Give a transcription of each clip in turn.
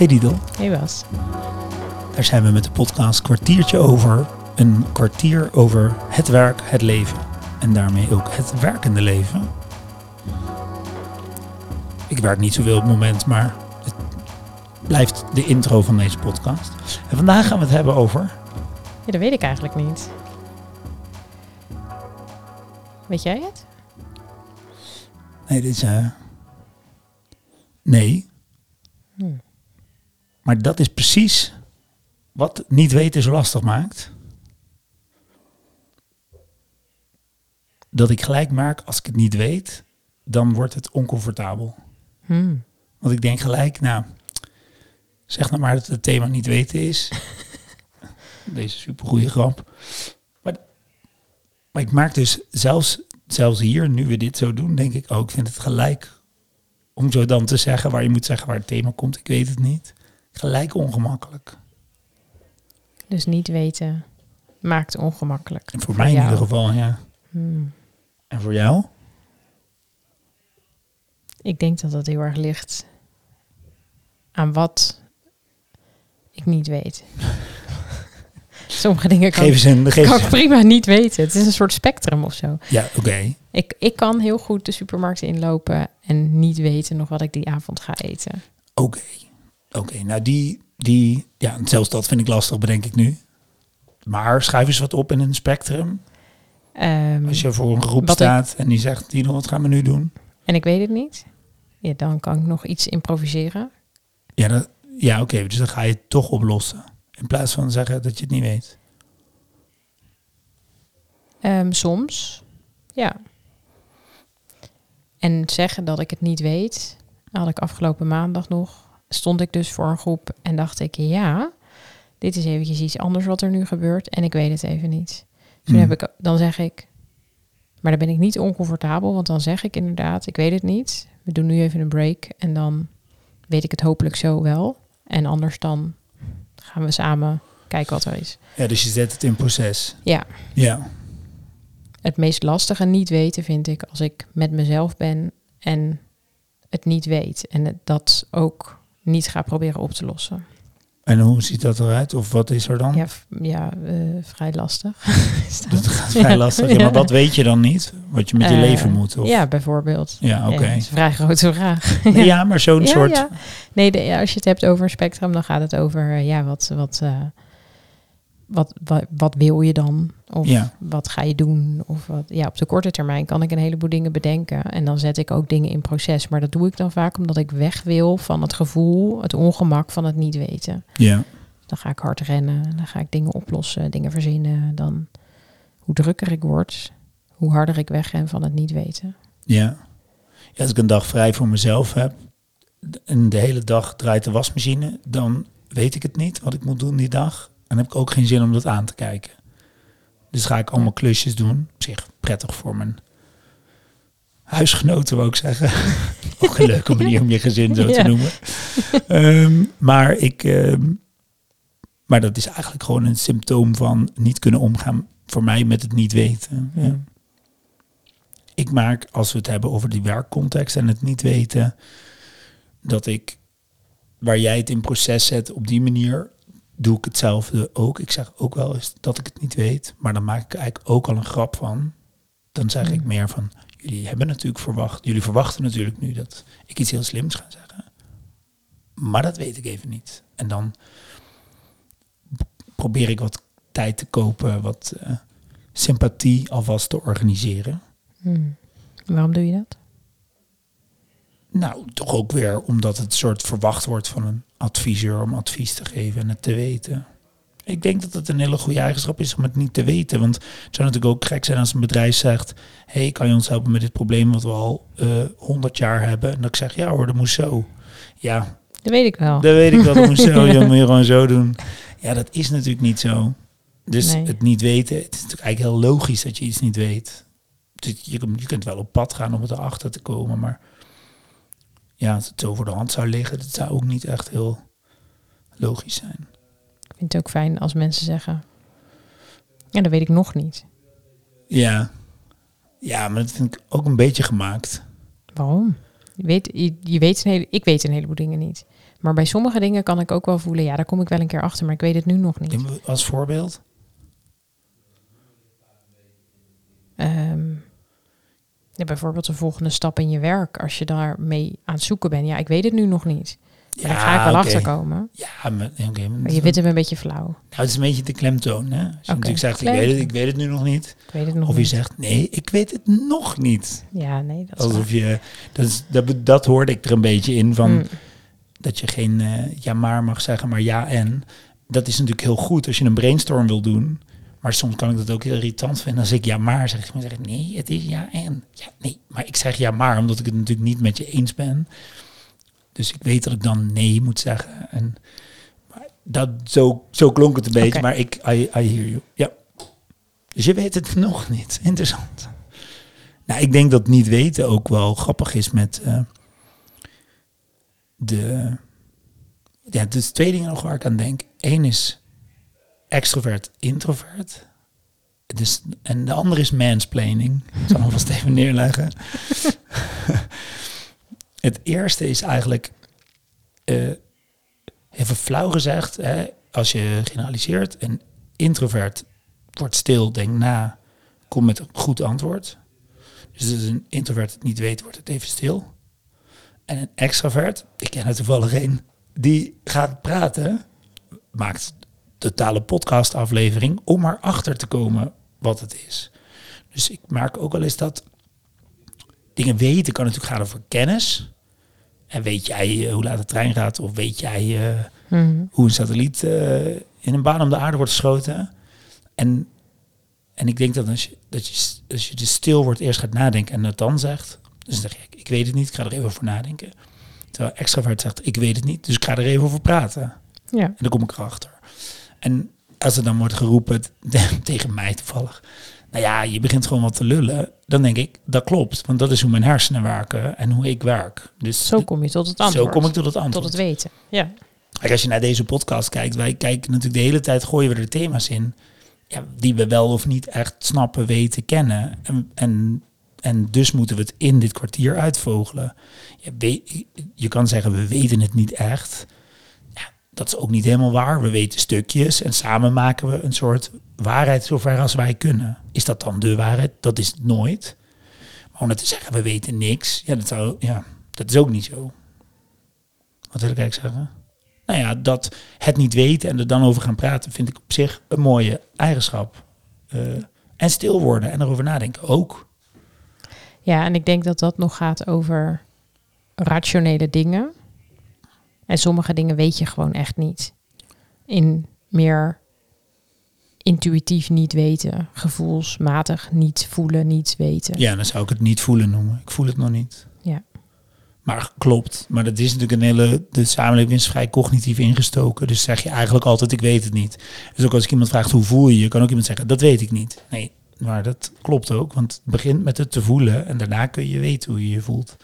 Hey Didel, Hey Bas. daar zijn we met de podcast kwartiertje over. Een kwartier over het werk, het leven. En daarmee ook het werkende leven. Ik werk niet zoveel op het moment, maar het blijft de intro van deze podcast. En vandaag gaan we het hebben over... Ja, dat weet ik eigenlijk niet. Weet jij het? Nee, dit is... eh, nee, Hm. Maar dat is precies wat niet weten zo lastig maakt. Dat ik gelijk merk, als ik het niet weet, dan wordt het oncomfortabel. Hm. Want ik denk gelijk, nou, zeg nou maar dat het thema niet weten is. Deze supergoeie grap. Maar, maar ik maak dus zelfs, zelfs hier, nu we dit zo doen, denk ik, oh, ik vind het gelijk om zo dan te zeggen waar je moet zeggen waar het thema komt. Ik weet het niet. Gelijk ongemakkelijk. Dus niet weten maakt ongemakkelijk. En voor mij in ieder geval, ja. Hm. En voor jou? Ik denk dat dat heel erg ligt aan wat ik niet weet. Sommige dingen kan, Geef een... Geef kan ik prima niet weten. Het is een soort spectrum of zo. Ja, oké. Ik, ik kan heel goed de supermarkt inlopen en niet weten nog wat ik die avond ga eten. Oké. Oké, nou die, die... Ja, zelfs dat vind ik lastig, bedenk ik nu. Maar schrijf eens wat op in een spectrum. Ehm, Als je voor een groep ik- staat en die zegt, Tino, wat gaan we nu doen? En ik weet het niet. Ja, dan kan ik nog iets improviseren. Ja, dat, ja oké, dus dan ga je het toch oplossen. In plaats van zeggen dat je het niet weet. Ehm, soms, ja. En zeggen dat ik het niet weet, had ik afgelopen maandag nog. Stond ik dus voor een groep en dacht ik, ja, dit is eventjes iets anders wat er nu gebeurt en ik weet het even niet. Dus toen heb ik, dan zeg ik, maar dan ben ik niet oncomfortabel, want dan zeg ik inderdaad, ik weet het niet. We doen nu even een break en dan weet ik het hopelijk zo wel. En anders dan gaan we samen kijken wat er is. Ja, dus je zet het in proces. Ja, Ja, het meest lastige niet weten vind ik als ik met mezelf ben en het niet weet. En dat ook niet ga proberen op te lossen. en hoe ziet dat eruit? Of wat is er dan? Ja, ja eh, vrij lastig. Dat. Gaat vrij Ja. lastig. Ja, maar wat weet je dan niet? Wat je met je Eh, leven moet? Of? Ja, bijvoorbeeld. Ja, oké. Dat is een vrij grote vraag. Ja, maar zo'n soort... Nee, de, als je het hebt over een spectrum, dan gaat het over eh, ja, wat, wat, eh, wat, wat, wat wil je dan? Of Ja. wat ga je doen? Of wat, ja, op de korte termijn kan ik een heleboel dingen bedenken. En dan zet ik ook dingen in proces. Maar dat doe ik dan vaak omdat ik weg wil van het gevoel, het ongemak van het niet weten. Ja, Dan ga ik hard rennen, dan ga ik dingen oplossen, dingen verzinnen. Dan hoe drukker ik word, hoe harder ik wegren van het niet weten. ja. ja. Als ik een dag vrij voor mezelf heb... en de hele dag draait de wasmachine... dan weet ik het niet wat ik moet doen die dag. En heb ik ook geen zin om dat aan te kijken. Dus ga ik allemaal klusjes doen. Op zich prettig voor mijn huisgenoten, wou ik zeggen. ook een leuke manier om je gezin zo te noemen. Ehm, maar ik... ehm, maar dat is eigenlijk gewoon een symptoom van niet kunnen omgaan voor mij met het niet weten. Ja. Ik maak, als we het hebben over die werkcontext en het niet weten, dat ik, waar jij het in proces zet, op die manier doe ik hetzelfde ook. Ik zeg ook wel eens dat ik het niet weet, maar dan maak ik eigenlijk ook al een grap van. Dan zeg ik Mm. meer van, jullie hebben natuurlijk verwacht, jullie verwachten natuurlijk nu dat ik iets heel slims ga zeggen. Maar dat weet ik even niet. En dan probeer ik wat tijd te kopen, wat eh, sympathie alvast te organiseren. Hmm. Waarom doe je dat? Nou, toch ook weer omdat het soort verwacht wordt van een adviseur om advies te geven en het te weten. Ik denk dat het een hele goede eigenschap is om het niet te weten. Want het zou natuurlijk ook gek zijn als een bedrijf zegt... hey, kan je ons helpen met dit probleem wat we al eh 100 jaar hebben? En dat ik zeg, ja hoor, dat moet zo. Ja, Dat weet ik wel. dat weet ik wel, dat moet zo. Ja, moet je gewoon zo doen. Ja, dat is natuurlijk niet zo. Dus Nee. het niet weten, het is natuurlijk eigenlijk heel logisch dat je iets niet weet. Dus je, je kunt wel op pad gaan om het erachter te komen, maar ja, als het zo voor de hand zou liggen, dat zou ook niet echt heel logisch zijn. Ik vind het ook fijn als mensen zeggen, ja, dat weet ik nog niet. Ja, ja maar dat vind ik ook een beetje gemaakt. Waarom? Je weet, je, je weet een hele, ik weet een heleboel dingen niet. Maar bij sommige dingen kan ik ook wel voelen, ja, daar kom ik wel een keer achter, maar ik weet het nu nog niet. Als voorbeeld? Ja, bijvoorbeeld de volgende stap in je werk, als je daarmee aan het zoeken bent. Ja, ik weet het nu nog niet. Maar daar ga ik wel oké. achterkomen. Ja, maar, oké, maar Maar je vindt hem een beetje flauw. Nou, het is een beetje de klemtoon. Hè? Als je natuurlijk zegt, ik weet, het, ik weet het nu nog niet. Ik weet het nog Of je niet. zegt, nee, ik weet het nog niet. Ja, nee, dat is. Alsof je, dat, is, dat, hoorde ik er een beetje in van Mm. dat je geen eh, ja maar mag zeggen, maar ja en. Dat is natuurlijk heel goed als je een brainstorm wil doen. Maar soms kan ik dat ook heel irritant vinden. Als ik ja maar zeg, ik maar zeg nee, het is ja en. Ja, nee, maar ik zeg ja maar omdat ik het natuurlijk niet met je eens ben. Dus ik weet dat ik dan nee moet zeggen. En maar dat, zo, zo klonk het een beetje, maar ik, I, I hear you. Ja. Dus je weet het nog niet. Interessant. Nou, ik denk dat niet weten ook wel grappig is met eh, de... Ja, dus twee dingen nog waar ik aan denk. Eén is extrovert, introvert. Dus, en de andere is mansplaining. Ik zal alvast even neerleggen. Het eerste is eigenlijk, eh, even flauw gezegd, hè, als je generaliseert, een introvert wordt stil, denkt na, komt met een goed antwoord. Dus een introvert niet weet, wordt het even stil. En een extravert, ik ken er toevallig een, die gaat praten, maakt totale podcastaflevering om maar achter te komen wat het is. Dus ik merk ook wel eens dat dingen weten kan natuurlijk gaan over kennis. En weet jij eh, hoe laat de trein gaat? Of weet jij eh, Mhm. hoe een satelliet eh, in een baan om de aarde wordt geschoten? En, en ik denk dat als je, dat je, als je dus stil wordt, eerst gaat nadenken en het dan zegt. Dus dan zeg je, ik weet het niet, ik ga er even over nadenken. Terwijl extravert zegt, ik weet het niet, dus ik ga er even over praten. Ja. En dan kom ik erachter. En als er dan wordt geroepen, tegen mij toevallig, nou ja, je begint gewoon wat te lullen, dan denk ik, dat klopt. Want dat is hoe mijn hersenen werken en hoe ik werk. Dus Zo kom je tot het antwoord. zo kom ik tot het antwoord. Tot het weten. Ja. Kijk, als je naar deze podcast kijkt, wij kijken natuurlijk de hele tijd, gooien we er thema's in, ja, die we wel of niet echt snappen, weten, kennen. En, en, en dus moeten we het in dit kwartier uitvogelen. Je, weet- je kan zeggen, we weten het niet echt. Dat is ook niet helemaal waar. We weten stukjes en samen maken we een soort waarheid zover als wij kunnen. Is dat dan de waarheid? Dat is het nooit. Maar om net te zeggen, we weten niks, ja, dat, zou, ja, dat is ook niet zo. Wat wil ik eigenlijk zeggen? Nou ja, dat het niet weten en er dan over gaan praten, vind ik op zich een mooie eigenschap. Eh, en stil worden en erover nadenken ook. ja, en ik denk dat dat nog gaat over rationele dingen. En sommige dingen weet je gewoon echt niet. In meer intuïtief niet weten, gevoelsmatig niet voelen, niet weten. Ja, dan zou ik het niet voelen noemen. Ik voel het nog niet. Ja. Maar klopt. Maar dat is natuurlijk een hele. De samenleving is vrij cognitief ingestoken. Dus zeg je eigenlijk altijd: ik weet het niet. Dus ook als ik iemand vraagt hoe voel je je, kan ook iemand zeggen: dat weet ik niet. Nee, maar dat klopt ook. Want het begint met het te voelen en daarna kun je weten hoe je je voelt.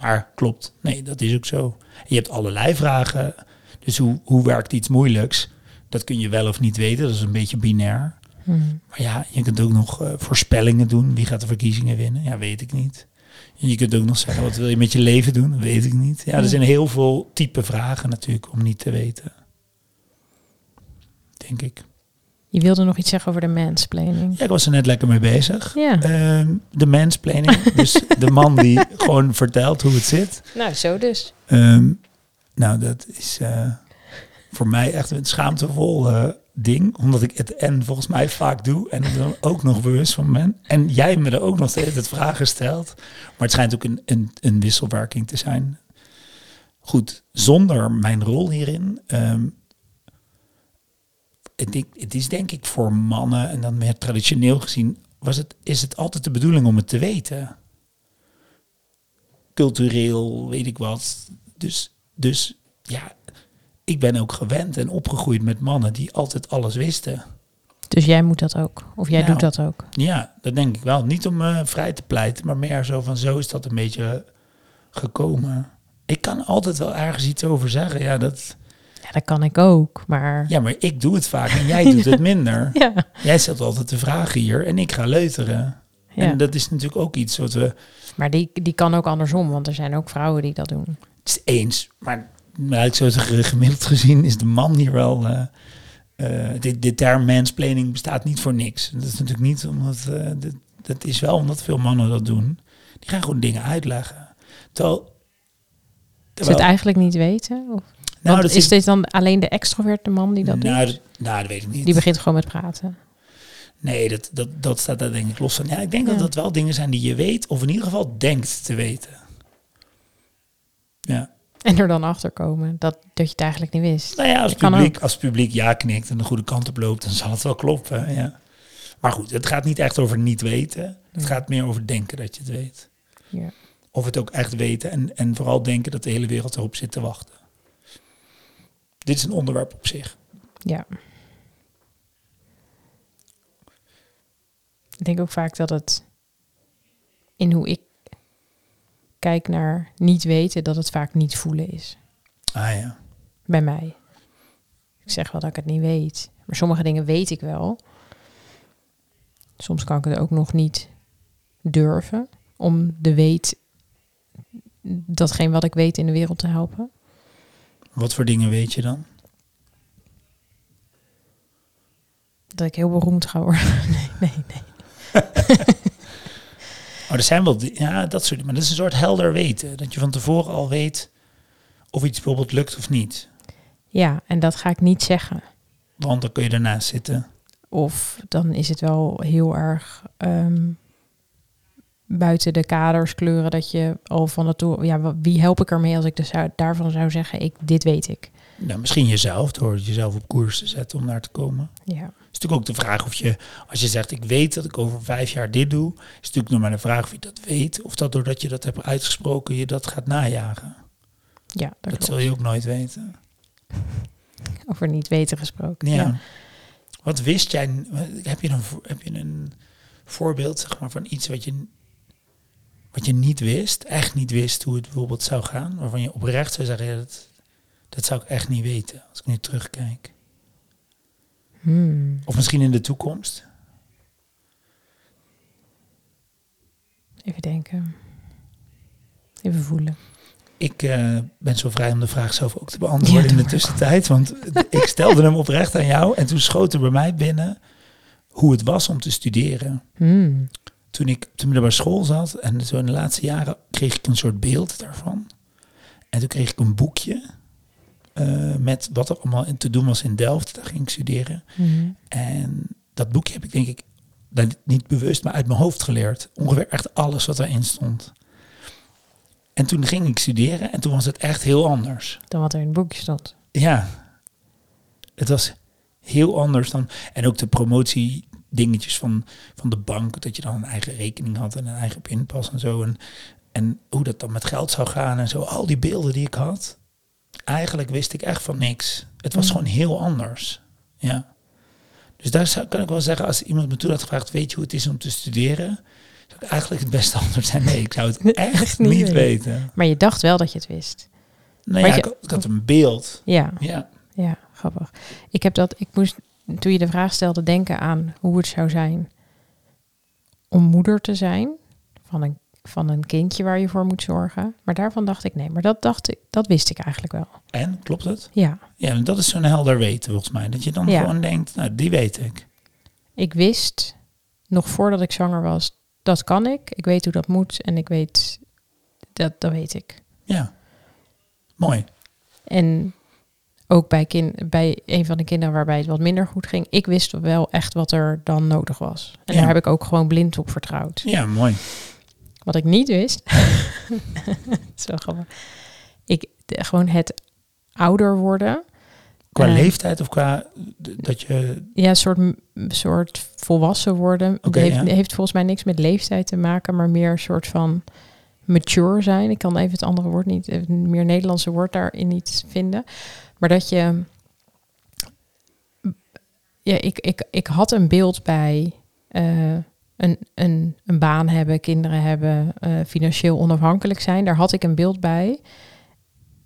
Maar klopt. Nee, dat is ook zo. Je hebt allerlei vragen. Dus hoe, hoe werkt iets moeilijks? Dat kun je wel of niet weten. Dat is een beetje binair. Mhm. Maar ja, je kunt ook nog eh, voorspellingen doen. Wie gaat de verkiezingen winnen? Ja, weet ik niet. En je kunt ook nog zeggen, wat wil je met je leven doen? Dat weet ik niet. Ja, er zijn heel veel type vragen natuurlijk om niet te weten. Denk ik. Je wilde nog iets zeggen over de mansplaining. Ja, ik was er net lekker mee bezig. Ja. Ehm, de mansplaining. dus de man die gewoon vertelt hoe het zit. Nou, zo dus. Ehm, nou, dat is eh, voor mij echt een schaamtevol eh, ding. Omdat ik het en volgens mij vaak doe. En er dan ook nog bewust van ben. En jij me er ook nog steeds het vragen stelt. Maar het schijnt ook een, een, een wisselwerking te zijn. Goed, zonder mijn rol hierin. ehm, het, het is denk ik voor mannen, en dan meer traditioneel gezien, was het, is het altijd de bedoeling om het te weten. Cultureel, weet ik wat. Dus, dus ja, ik ben ook gewend en opgegroeid met mannen die altijd alles wisten. Dus jij moet dat ook. Of jij Nou. doet dat ook. Ja, dat denk ik wel. Niet om me vrij te pleiten, maar meer zo van zo is dat een beetje gekomen. Ik kan altijd wel ergens iets over zeggen. Ja, dat, Ja, dat kan ik ook. Maar ja maar ik doe het vaak en jij doet het minder. ja. Jij stelt altijd de vragen hier en ik ga leuteren. Ja. En dat is natuurlijk ook iets wat we... Maar die, die kan ook andersom, want er zijn ook vrouwen die dat doen. Het is eens, maar nou, ik zou zeggen, gemiddeld gezien is de man hier wel... eh eh, de, de term mansplaining bestaat niet voor niks. Dat is natuurlijk niet omdat... eh, dat, dat is wel omdat veel mannen dat doen. Die gaan gewoon dingen uitleggen. Terwijl... Ze terwijl het eigenlijk niet weten? Of? Nou, dat is dit dan alleen de extroverte man die dat nou, doet? nou, dat weet ik niet. Die begint gewoon met praten. Nee, dat, dat, dat staat daar denk ik los van. Ja, ik denk dat Ja. dat wel dingen zijn die je weet, of in ieder geval denkt te weten. Ja. En er dan achter komen dat, dat je het eigenlijk niet wist. Nou ja, als Dat kan publiek, als het publiek ja knikt en de goede kant op loopt, dan zal het wel kloppen. Ja. Maar goed, het gaat niet echt over niet weten. Het Ja. gaat meer over denken dat je het weet. Ja. Of het ook echt weten en, en vooral denken dat de hele wereld erop zit te wachten. Dit is een onderwerp op zich. ja. Ik denk ook vaak dat het in hoe ik kijk naar niet weten, dat het vaak niet voelen is. Ah ja. Bij mij. Ik zeg wel dat ik het niet weet. Maar sommige dingen weet ik wel. Soms kan ik het ook nog niet durven om de weet, datgene wat ik weet in de wereld te helpen. Wat voor dingen weet je dan? Dat ik heel beroemd ga worden. Nee, nee, nee. Oh, er zijn wel, ja, dat soort, maar dat is een soort helder weten. Dat je van tevoren al weet of iets bijvoorbeeld lukt of niet. Ja, en dat ga ik niet zeggen. Want dan kun je ernaast zitten. Of dan is het wel heel erg ehm, buiten de kaders kleuren dat je al van nature... Ja, wie help ik ermee als ik dus daarvan zou zeggen, ik, dit weet ik. Nou, misschien jezelf, door jezelf op koers te zetten om daar te komen. Ja, is natuurlijk ook de vraag of je, als je zegt ik weet dat ik over vijf jaar dit doe, is natuurlijk nog maar de vraag of je dat weet. Of dat doordat je dat hebt uitgesproken, je dat gaat najagen. ja dat, Dat, zul je ook nooit weten. Over niet weten gesproken. Ja. Ja. Wat wist jij, heb je, een, heb je een voorbeeld zeg maar, van iets wat je, wat je niet wist, echt niet wist hoe het bijvoorbeeld zou gaan, waarvan je oprecht zou zeggen, ja, dat, dat zou ik echt niet weten als ik nu terugkijk. Hmm. Of misschien in de toekomst. Even denken. Even voelen. Ik eh, ben zo vrij om de vraag zelf ook te beantwoorden Ja, in de tussentijd. Want ik stelde hem oprecht aan jou. En toen schoot er bij mij binnen hoe het was om te studeren. Hmm. Toen ik op de middelbare school zat en zo in de laatste jaren kreeg ik een soort beeld daarvan. En toen kreeg ik een boekje eh, met wat er allemaal in te doen was in Delft. Daar ging ik studeren. Hmm. En dat boekje heb ik denk ik nou, niet bewust, maar uit mijn hoofd geleerd. Ongeveer echt alles wat erin stond. En toen ging ik studeren en toen was het echt heel anders. Dan wat er in het boekje stond. Ja, het was heel anders dan. En ook de promotie dingetjes van, van de bank, dat je dan een eigen rekening had en een eigen pinpas en zo. En, en hoe dat dan met geld zou gaan en zo. Al die beelden die ik had, eigenlijk wist ik echt van niks. Het was Mm. gewoon heel anders. Ja. Dus daar zou, kan ik wel zeggen, als iemand me toen had gevraagd, weet je hoe het is om te studeren? Zou ik eigenlijk het beste antwoord zijn, nee, ik zou het echt Niet niet weten. weten. Maar je dacht wel dat je het wist. Nou Maar ja, je- ik, ik had een beeld. Ja, Ja. ja, grappig. Ik heb dat, ik moest toen je de vraag stelde denken aan hoe het zou zijn om moeder te zijn van een, van een kindje waar je voor moet zorgen. Maar daarvan dacht ik nee, maar dat dacht ik, dat wist ik eigenlijk wel. En, klopt het? Ja, Ja, en dat is zo'n helder weten volgens mij. Dat je dan Ja. gewoon denkt, nou, die weet ik. ik wist nog voordat ik zwanger was, dat kan ik. Ik weet hoe dat moet en ik weet, dat, dat weet ik. Ja. Mooi. En ook bij, kind, bij een van de kinderen waarbij het wat minder goed ging, ik wist wel echt wat er dan nodig was. En Ja. daar heb ik ook gewoon blind op vertrouwd. Ja, mooi. Wat ik niet wist, zo grappig. Ik, de- gewoon het ouder worden. Qua leeftijd of qua dat je... Ja, een soort, soort volwassen worden. Oké, heeft, ja. heeft volgens mij niks met leeftijd te maken, maar meer een soort van mature zijn. Ik kan even het andere woord niet, het meer Nederlandse woord daarin niet vinden. Maar dat je. Ja, ik, ik, ik had een beeld bij eh, een, een, een baan hebben, kinderen hebben, eh, financieel onafhankelijk zijn. Daar had ik een beeld bij.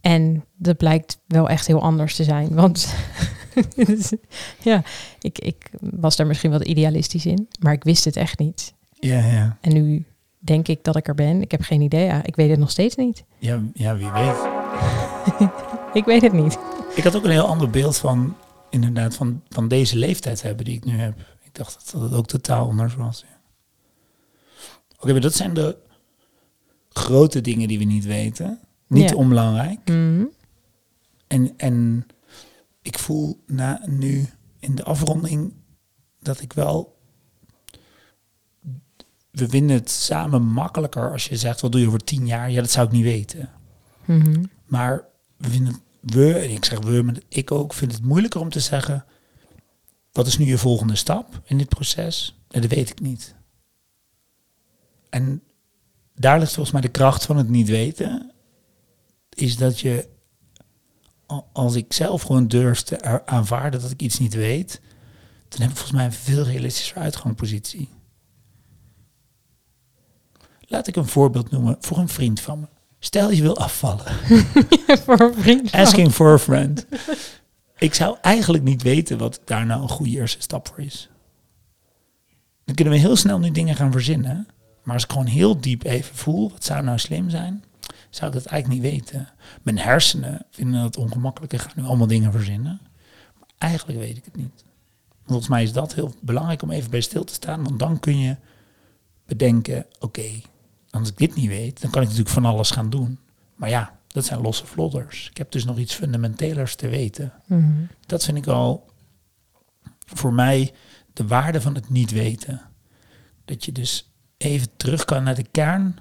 En dat blijkt wel echt heel anders te zijn. Want ja, ik, ik was daar misschien wat idealistisch in, maar ik wist het echt niet. Ja, ja. En nu denk ik dat ik er ben. Ik heb geen idee. Ik weet het nog steeds niet. Ja, ja, wie weet. Ik weet het niet. Ik had ook een heel ander beeld van, inderdaad, van, van deze leeftijd hebben die ik nu heb. Ik dacht dat het ook totaal anders was. ja. Oké, maar dat zijn de grote dingen die we niet weten. Niet Ja. onbelangrijk. Mhm. En, en ik voel na, nu in de afronding dat ik wel... We vinden het samen makkelijker als je zegt, wat doe je over tien jaar? Ja, dat zou ik niet weten. Mhm. Maar we vinden we, en ik zeg we, maar ik ook, vind het moeilijker om te zeggen, wat is nu je volgende stap in dit proces? Nee, dat weet ik niet. En daar ligt volgens mij de kracht van het niet weten, is dat je, als ik zelf gewoon durf te aanvaarden dat ik iets niet weet, dan heb ik volgens mij een veel realistischer uitgangspositie. Laat ik een voorbeeld noemen voor een vriend van me. Stel je wil afvallen. Voor een vriend. Asking for a friend. ik zou eigenlijk niet weten wat daar nou een goede eerste stap voor is. Dan kunnen we heel snel nu dingen gaan verzinnen. Maar als ik gewoon heel diep even voel, wat zou nou slim zijn, zou ik dat eigenlijk niet weten. Mijn hersenen vinden dat ongemakkelijk en gaan nu allemaal dingen verzinnen. Maar eigenlijk weet ik het niet. Volgens mij is dat heel belangrijk om even bij stil te staan. Want dan kun je bedenken, oké, als ik dit niet weet, dan kan ik natuurlijk van alles gaan doen. Maar ja, dat zijn losse vlodders. Ik heb dus nog iets fundamentelers te weten. Mhm. Dat vind ik al voor mij de waarde van het niet weten. Dat je dus even terug kan naar de kern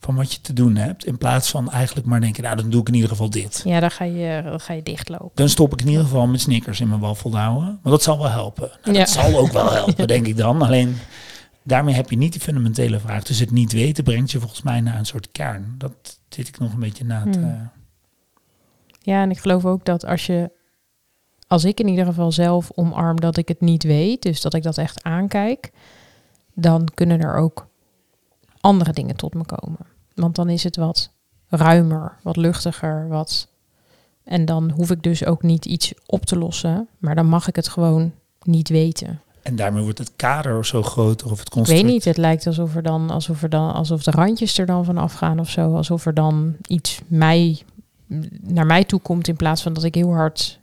van wat je te doen hebt. In plaats van eigenlijk maar denken, nou dan doe ik in ieder geval dit. Ja, dan ga, je, dan ga je dichtlopen. Dan stop ik in ieder geval met snickers in mijn waffeldouwen. Want dat zal wel helpen. Nou, Ja. Dat zal ook wel helpen, denk ik dan. Alleen daarmee heb je niet die fundamentele vraag. Dus het niet weten brengt je volgens mij naar een soort kern. Dat zit ik nog een beetje na te... Hmm. Ja, en ik geloof ook dat als je, als ik in ieder geval zelf omarm dat ik het niet weet, dus dat ik dat echt aankijk, dan kunnen er ook andere dingen tot me komen. Want dan is het wat ruimer, wat luchtiger, wat. En dan hoef ik dus ook niet iets op te lossen, maar dan mag ik het gewoon niet weten. En daarmee wordt het kader zo groter of het Ik construct. weet niet, het lijkt alsof er dan, alsof er dan, alsof de randjes er dan van afgaan of zo, alsof er dan iets mij naar mij toe komt in plaats van dat ik heel hard,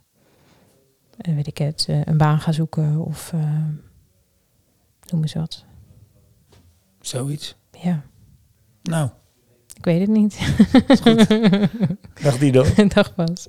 eh, weet ik het, eh, een baan ga zoeken of eh, noem eens wat. Zoiets. Ja, Nou, ik weet het niet. is goed. Dag Dido. Dag Bas.